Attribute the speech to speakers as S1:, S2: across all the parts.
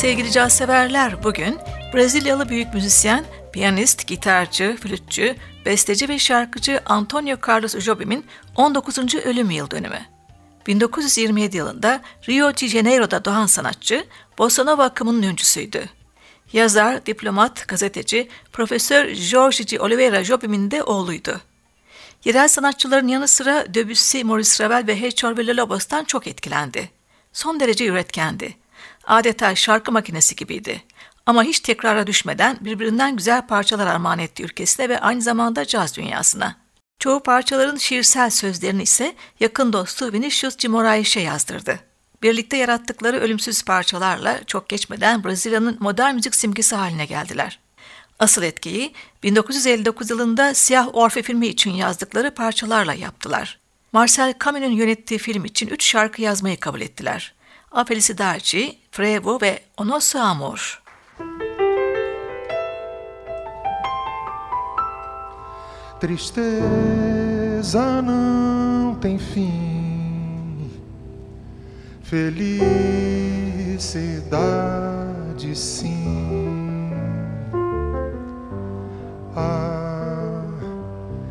S1: Sevgili caz severler bugün Brezilyalı büyük müzisyen, piyanist, gitarcı, flütçü, besteci ve şarkıcı Antonio Carlos Jobim'in 19. ölüm yıl dönümü. 1927 yılında Rio de Janeiro'da doğan sanatçı, Bossa Nova akımının öncüsüydü. Yazar, diplomat, gazeteci, Profesör Jorge de Oliveira Jobim'in de oğluydu. Yerel sanatçıların yanı sıra Debussy, Maurice Ravel ve Hector Villa-Lobos'tan çok etkilendi. Son derece üretkendi. Adeta şarkı makinesi gibiydi. Ama hiç tekrara düşmeden birbirinden güzel parçalar armağan etti ülkesine ve aynı zamanda caz dünyasına. Çoğu parçaların şiirsel sözlerini ise yakın dostu Vinicius de Moraes'e yazdırdı. Birlikte yarattıkları ölümsüz parçalarla çok geçmeden Brezilya'nın modern müzik simgesi haline geldiler. Asıl etkiyi 1959 yılında Siyah Orfe filmi için yazdıkları parçalarla yaptılar. Marcel Camus'un yönettiği film için üç şarkı yazmayı kabul ettiler. A Felicidade, Frevo ve O Nosso Amor.
S2: Tristeza não tem fim, felicidade sim. A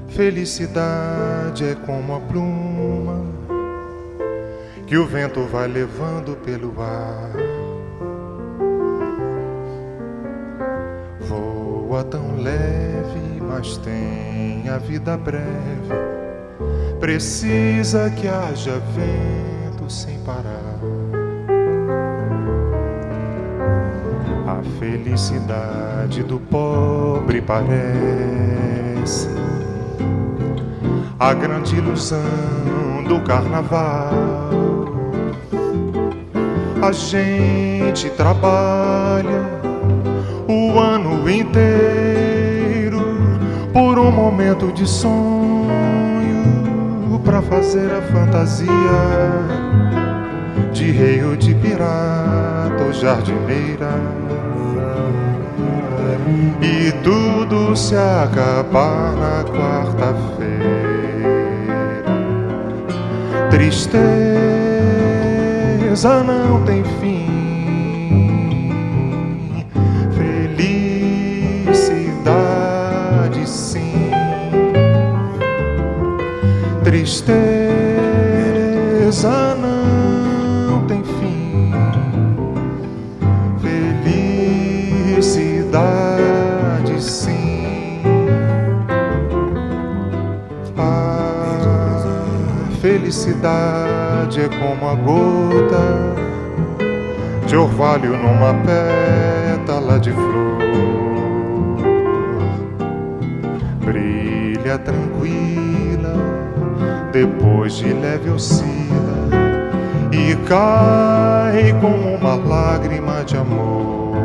S2: felicidade é como a pluma que o vento vai levando pelo ar. Voa tão leve, mas tem a vida breve. Precisa que haja vento sem parar. A felicidade do pobre parece a grande ilusão do carnaval a gente trabalha o ano inteiro por um momento de sonho para fazer a fantasia de rei ou de pirata ou jardineira. E tudo se acabar na quarta-feira. Tristeza beleza não tem fim. Felicidade sim, tristeza não tem fim. Felicidade sim. A felicidade é como a gota de orvalho numa pétala de flor. Brilha tranquila, depois de leve oscila e cai como uma lágrima de amor.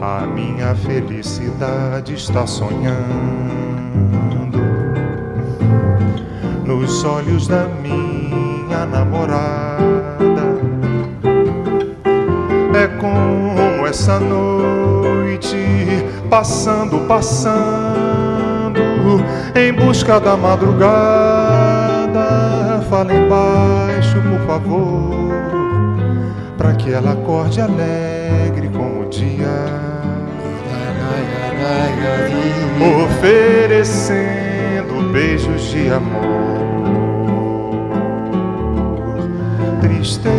S2: A minha felicidade está sonhando nos olhos da minha namorada. É como essa noite passando, passando em busca da madrugada. Fala embaixo, por favor, para que ela acorde alegre como o dia. Oferecendo beijos de amor. Tristeza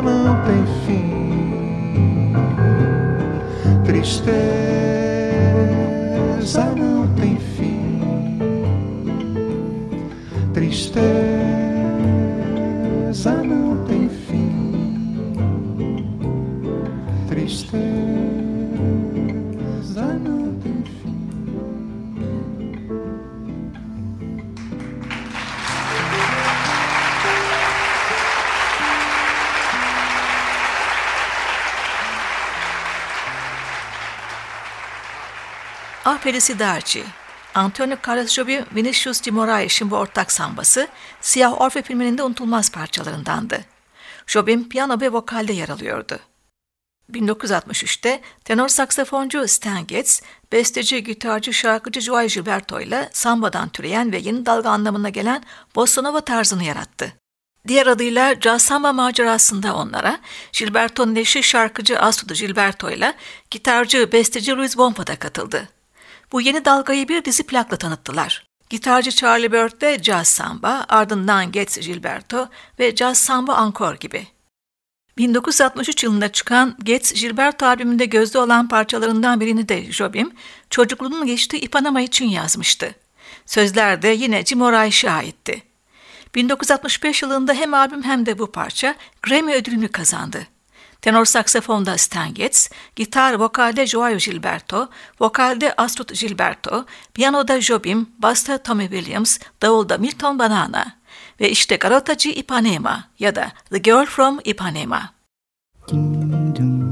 S2: não tem fim. Tristeza não
S1: A Felicidade, Antonio Carlos Jobim, Vinicius de Moraes'in bu ortak sambası, Siyah Orfe filminin de unutulmaz parçalarındandı. Jobim piyano ve vokalde yer alıyordu. 1963'te tenor saksafoncu Stan Getz, besteci, gitarcı, şarkıcı Joao Gilberto ile sambadan türeyen ve yeni dalga anlamına gelen bossa nova tarzını yarattı. Diğer adıyla Jazz Samba macerasında onlara Gilberto'nun eşi şarkıcı Asudu Gilberto ile gitarcı, besteci Luis Bompa da katıldı. Bu yeni dalgayı bir dizi plakla tanıttılar. Gitarcı Charlie Bird de Jazz Samba, ardından Getz Gilberto ve Jazz Samba Encore gibi. 1963 yılında çıkan Getz Gilberto albümünde gözde olan parçalarından birini de Jobim, çocukluğunun geçtiği Ipanema için yazmıştı. Sözler de yine Jim O'Reilly'e aitti. 1965 yılında hem albüm hem de bu parça Grammy ödülünü kazandı. Tenor saksafonda Stan Getz, gitar vokalde Joao Gilberto, vokalde Astrid Gilberto, piyanoda Jobim, basta Tommy Williams, davulda Milton Banana ve işte Garotacı Ipanema ya da The Girl from Ipanema. Ding, dum,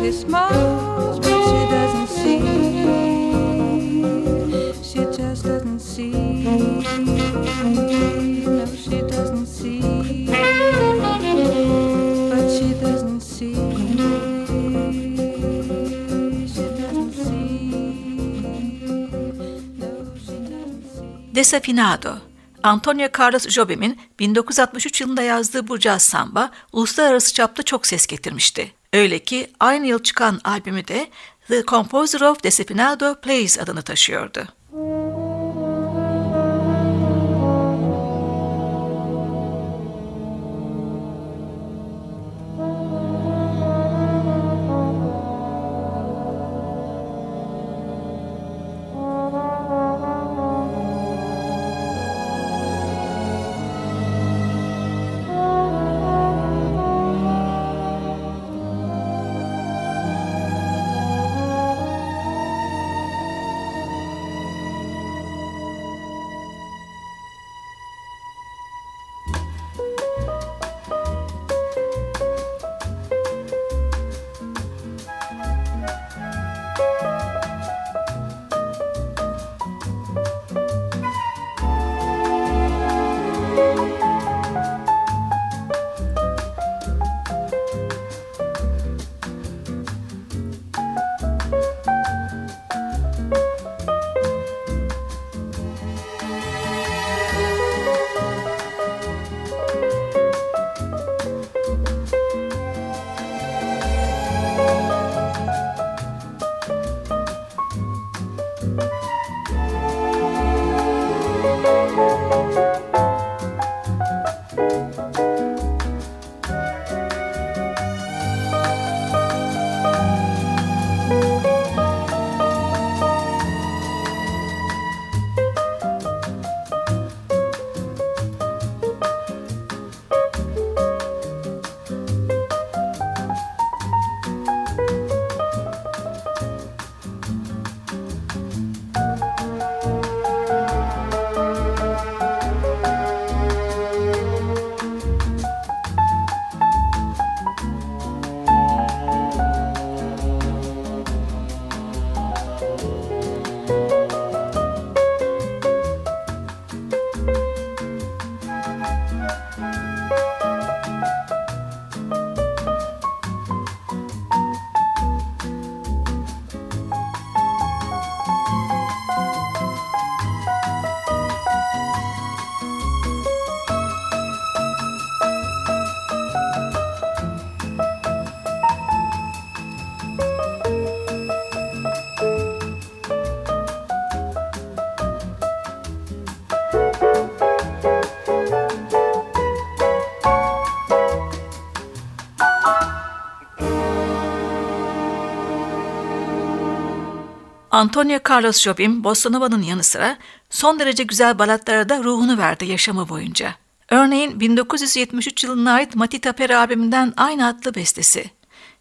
S3: She smiles, but she doesn't see. She just doesn't see. No, she doesn't see. But she doesn't see.
S1: Desafinado Antonio Carlos Jobim'in 1963 yılında yazdığı bu caz samba uluslararası çapta çok ses getirmişti. Öyle ki aynı yıl çıkan albümü de The Composer of Desafinado Plays adını taşıyordu. Antonio Carlos Jobim, Bossa Nova'nın yanı sıra son derece güzel balatlara da ruhunu verdi yaşamı boyunca. Örneğin 1973 yılına ait Matita Pera albümünden aynı adlı bestesi.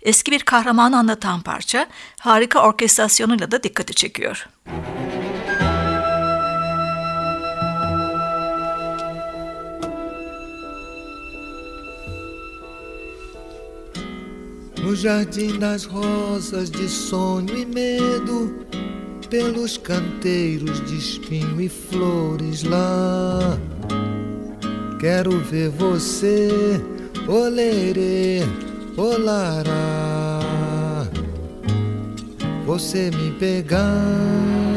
S1: Eski bir kahramanı anlatan parça, harika orkestrasyonuyla da dikkati çekiyor.
S4: No jardim das rosas de sonho e medo, pelos canteiros de espinho e flores lá. Quero ver você, olerê, olará. Você me pegar.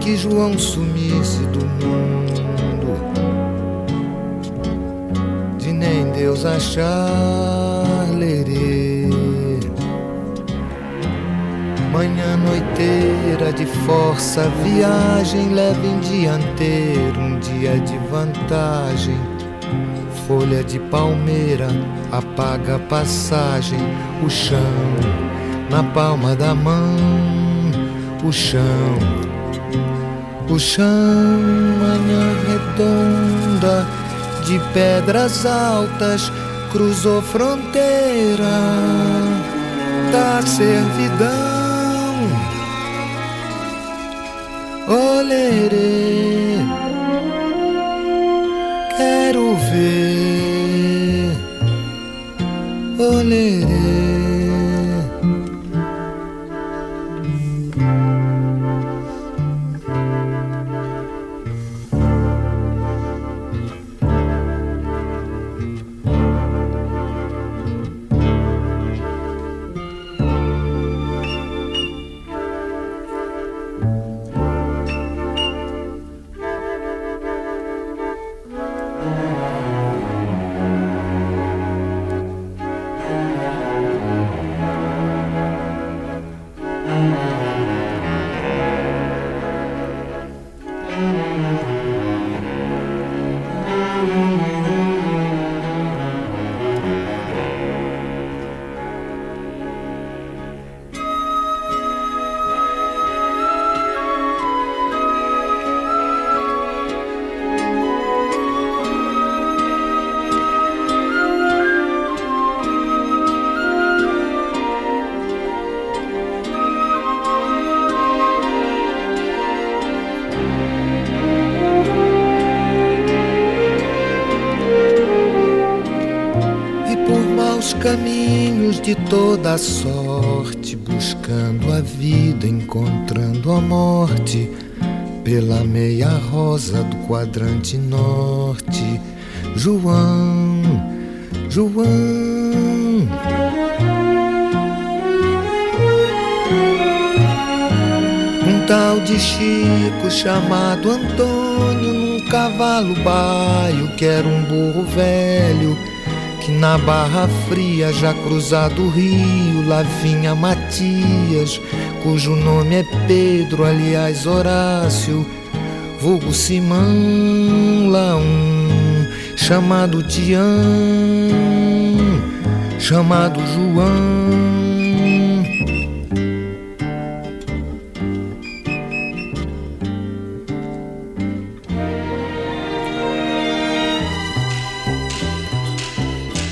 S4: Que João sumisse do mundo. De nem Deus achar lerê. Manhã noiteira de força, viagem leve em dianteiro, um dia de vantagem. Folha de palmeira apaga a passagem, o chão na palma da mão o chão, o chão, manhã redonda de pedras altas cruzou fronteira da servidão. Olerê, quero ver. Caminhos de toda sorte, buscando a vida, encontrando a morte, pela meia rosa do quadrante norte. João, João. Um tal de Chico chamado Antônio, num cavalo baio, que era um burro velho que na Barra Fria, já cruzado o rio, lá vinha Matias, cujo nome é Pedro, aliás Horácio, vulgo Simão, lá um, chamado Tião, chamado João.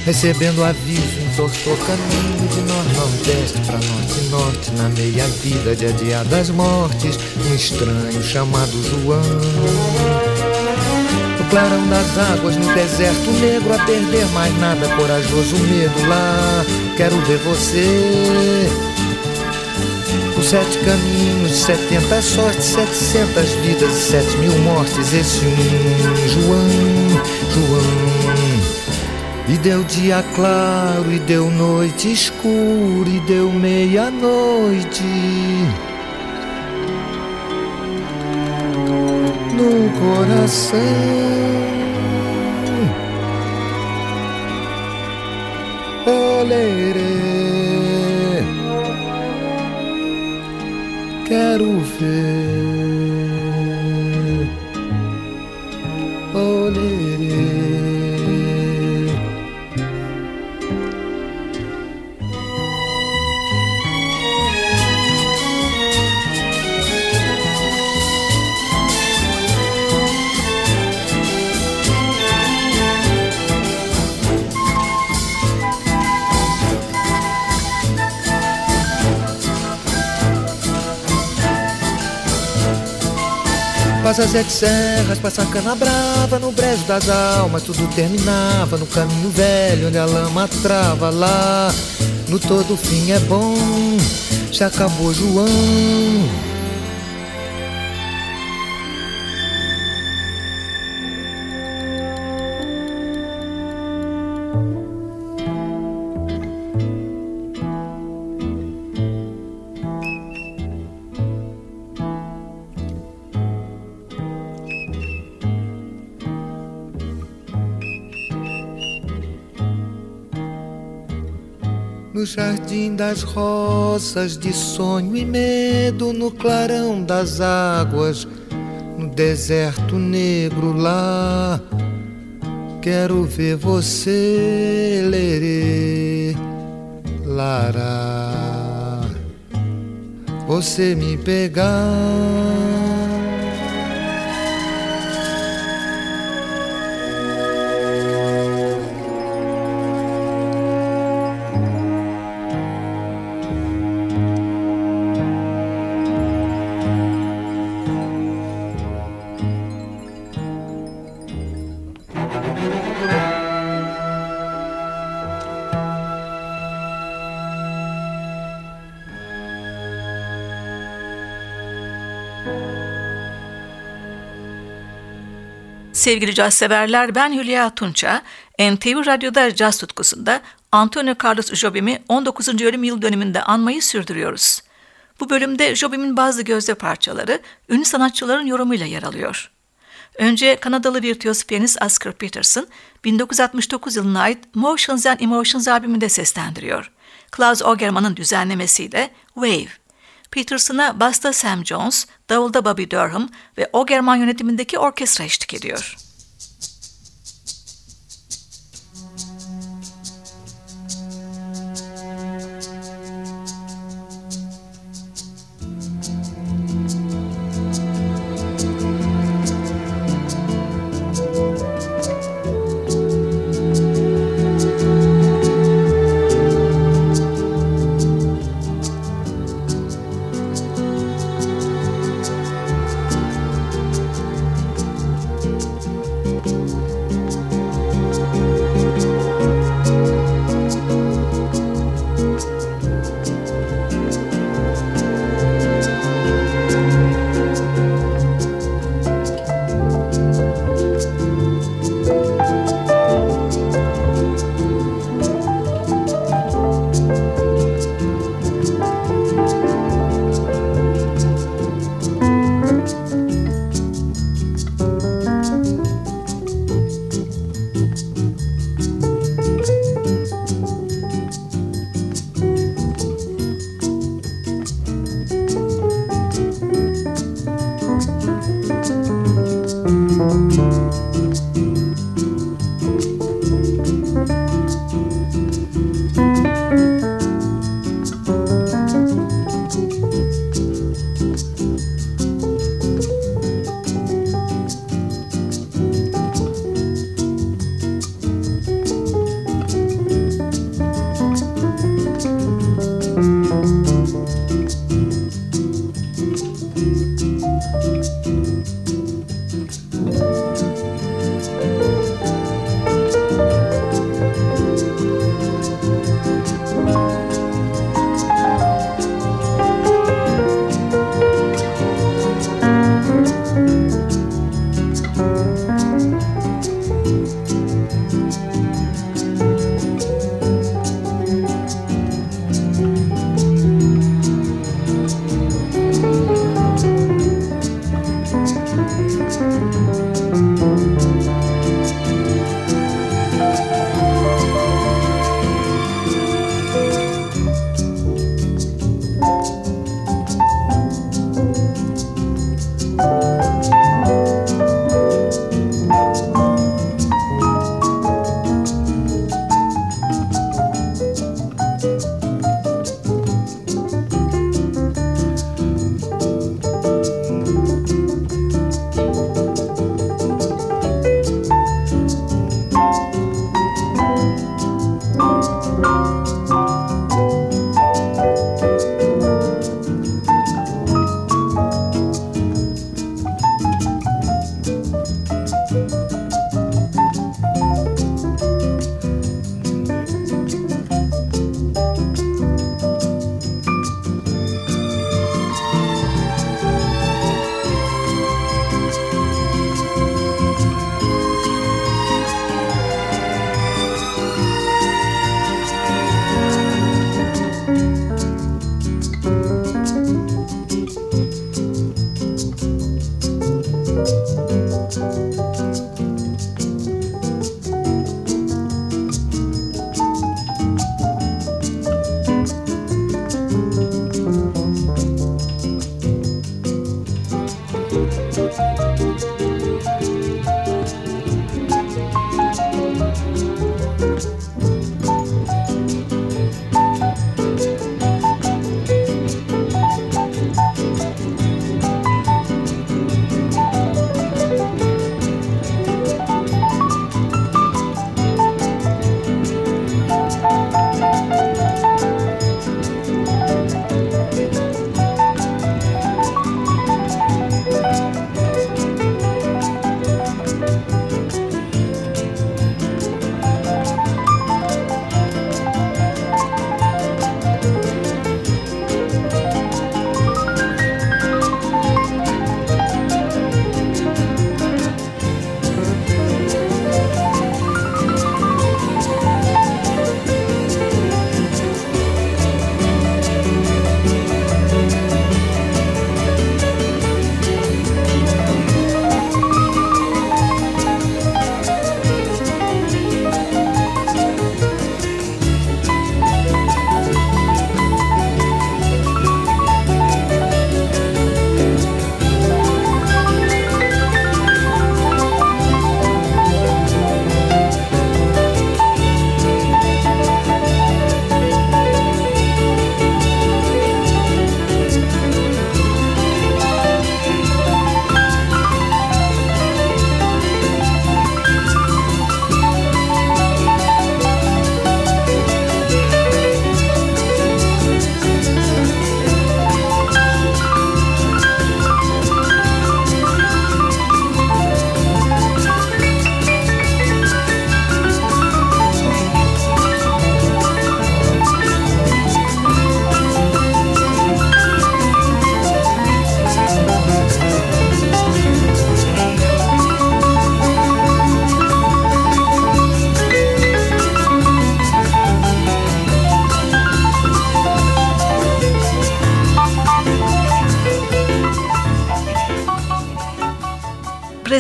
S4: Recebendo aviso, entortou caminho de nor-nordeste para norte-norte, na meia vida de adiadas mortes, um estranho chamado João. No clarão das águas, no deserto negro, a perder mais nada, corajoso medo lá, quero ver você. Os sete caminhos, setenta sortes, setecentas vidas sete mil mortes, esse um João, João. E deu dia claro, e deu noite escura, e deu meia-noite. No coração. Olerê, quero ver. Passa sete serras, passa cana brava No brejo das almas tudo terminava No caminho velho onde a lama trava Lá. No todo fim é bom Já acabou João No jardim das rosas, de sonho e medo, no clarão das águas, no deserto negro lá. Quero ver você, lerê, lará. você me pegar.
S1: Sevgili caz severler ben Hülya Tunça. NTV Radyo'da caz tutkusunda Antonio Carlos Jobim'i 19. ölüm yıl dönümünde anmayı sürdürüyoruz. Bu bölümde Jobim'in bazı gözde parçaları ünlü sanatçıların yorumuyla yer alıyor. Önce Kanadalı virtüöz piyanist Oscar Peterson 1969 yılına ait Motions and Emotions albümünde seslendiriyor. Klaus Ogerman'ın düzenlemesiyle Wave. Peterson'a basta Sam Jones, davulda Bobby Durham ve Ogerman yönetimindeki orkestra eşlik ediyor.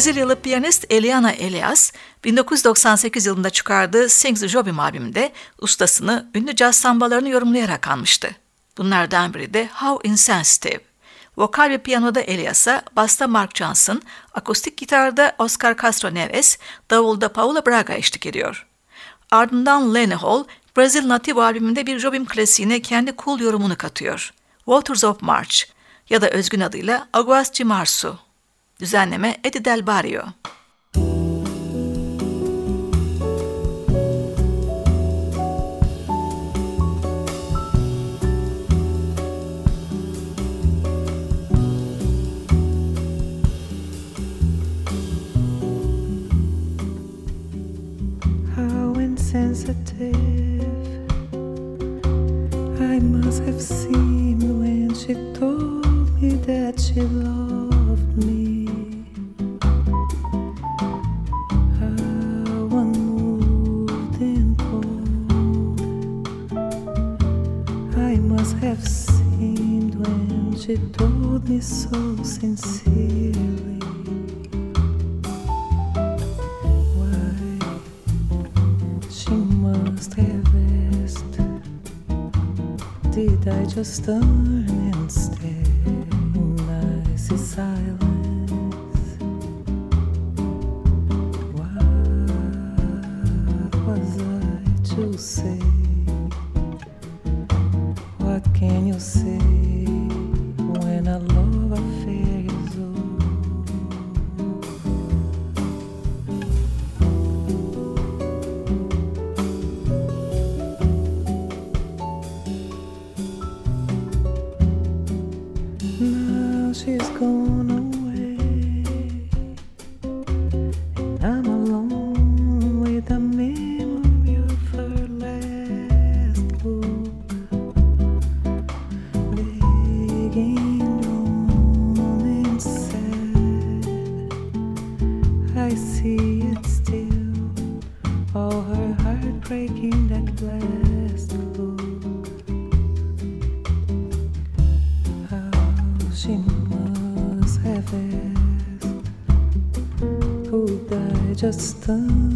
S1: Brezilyalı piyanist Eliana Elias, 1998 yılında çıkardığı Sings Jobim albümünde ustasını ünlü caz sambalarını yorumlayarak anmıştı. Bunlardan biri de How Insensitive. Vokal ve piyanoda Elias'a, basta Mark Johnson, akustik gitarda Oscar Castro Neves, davulda Paula Braga eşlik ediyor. Ardından Lenny Hall, Brazil Nativo albümünde bir Jobim klasiğine kendi cool yorumunu katıyor. Waters of March ya da özgün adıyla Aguas de Março. Düzenleme Eddie Barrio.
S3: the.
S5: questão.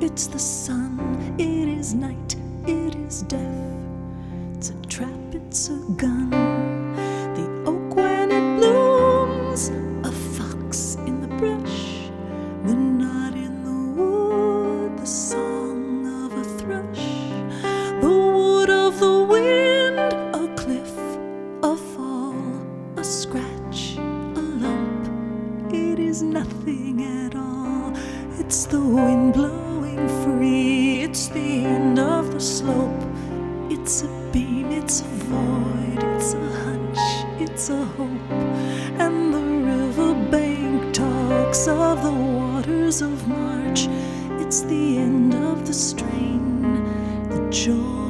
S5: It's of the waters of March. It's the end of the strain, the joy.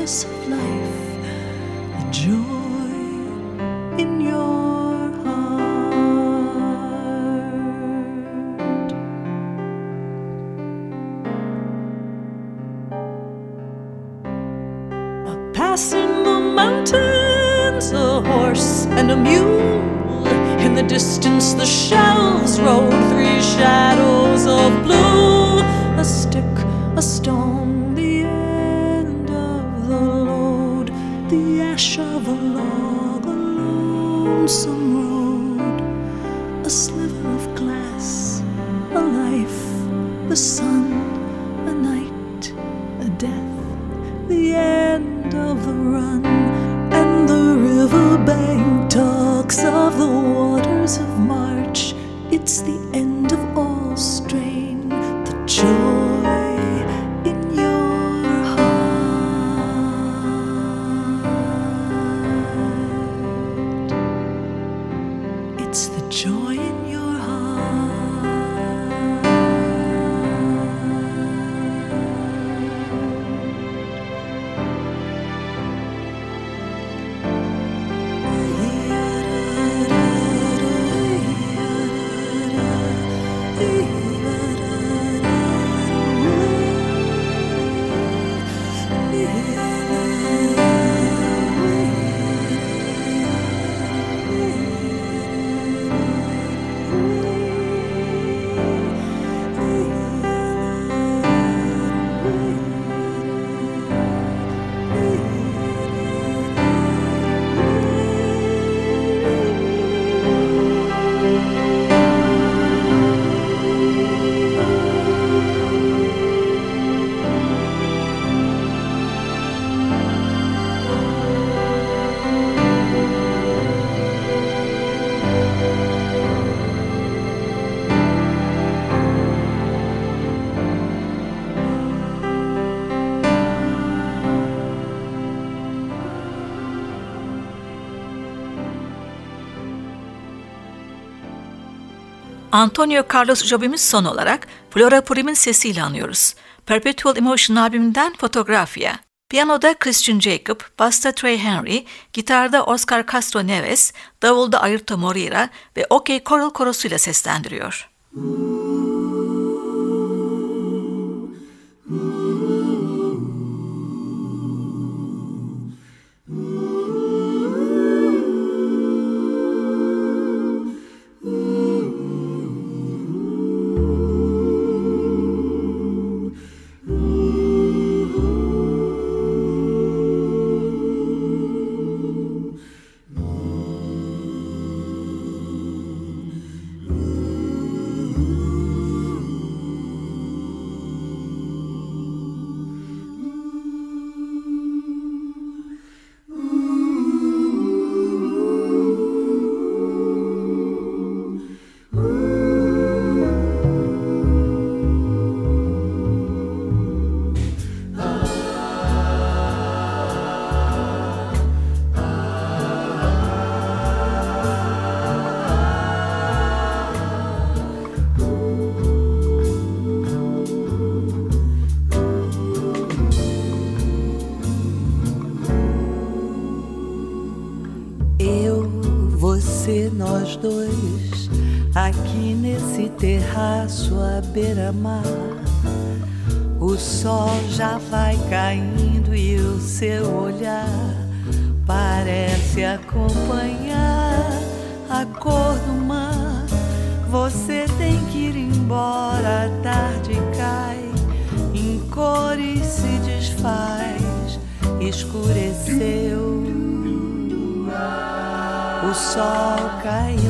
S5: Of life, the joy in your heart. A passing the mountains, a horse and a mule. In the distance, the shelves
S1: Antonio Carlos Jobim'i son olarak Flora Purim'in sesiyle anıyoruz. Perpetual Emotion albümünden Fotografya. Piyanoda Christian Jacob, basta Trey Henry, gitarda Oscar Castro Neves, davulda Ayrton Moreira ve OK Choral korosuyla seslendiriyor.
S3: Eu, Nesse terraço à beira-mar, o sol já vai caindo e o seu olhar parece acompanhar a cor do mar. Você tem que ir embora,
S6: a tarde cai, em cores se desfaz, escureceu, o sol caiu.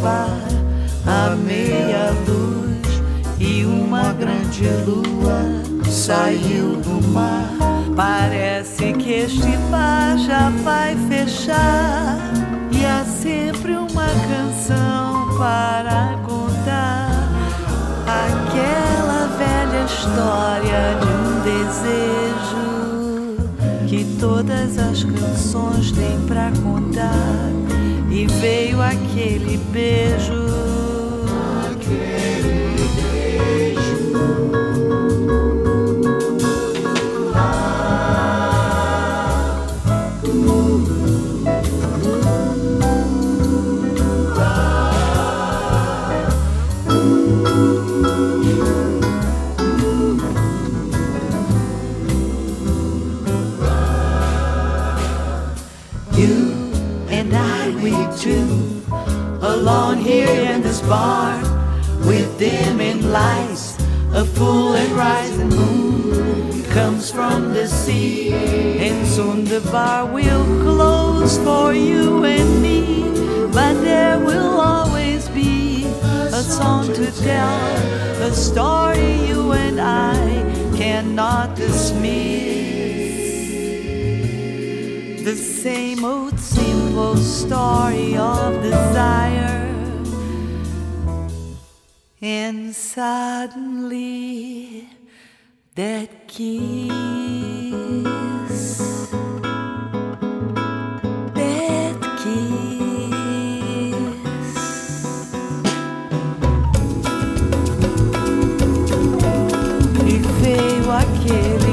S6: bar, a meia luz e uma grande lua saiu do mar. Parece que este bar já vai fechar e há sempre uma canção para contar aquela velha história de um desejo que todas as canções têm pra contar. E veio aquele beijo. Here in this bar, with dimming lights, a full and rising moon comes from the sea, and soon the bar will close for you and me, but there will always be a song to tell, a story you and I cannot dismiss the same old simple story of desire. And suddenly, that kiss, veio aquele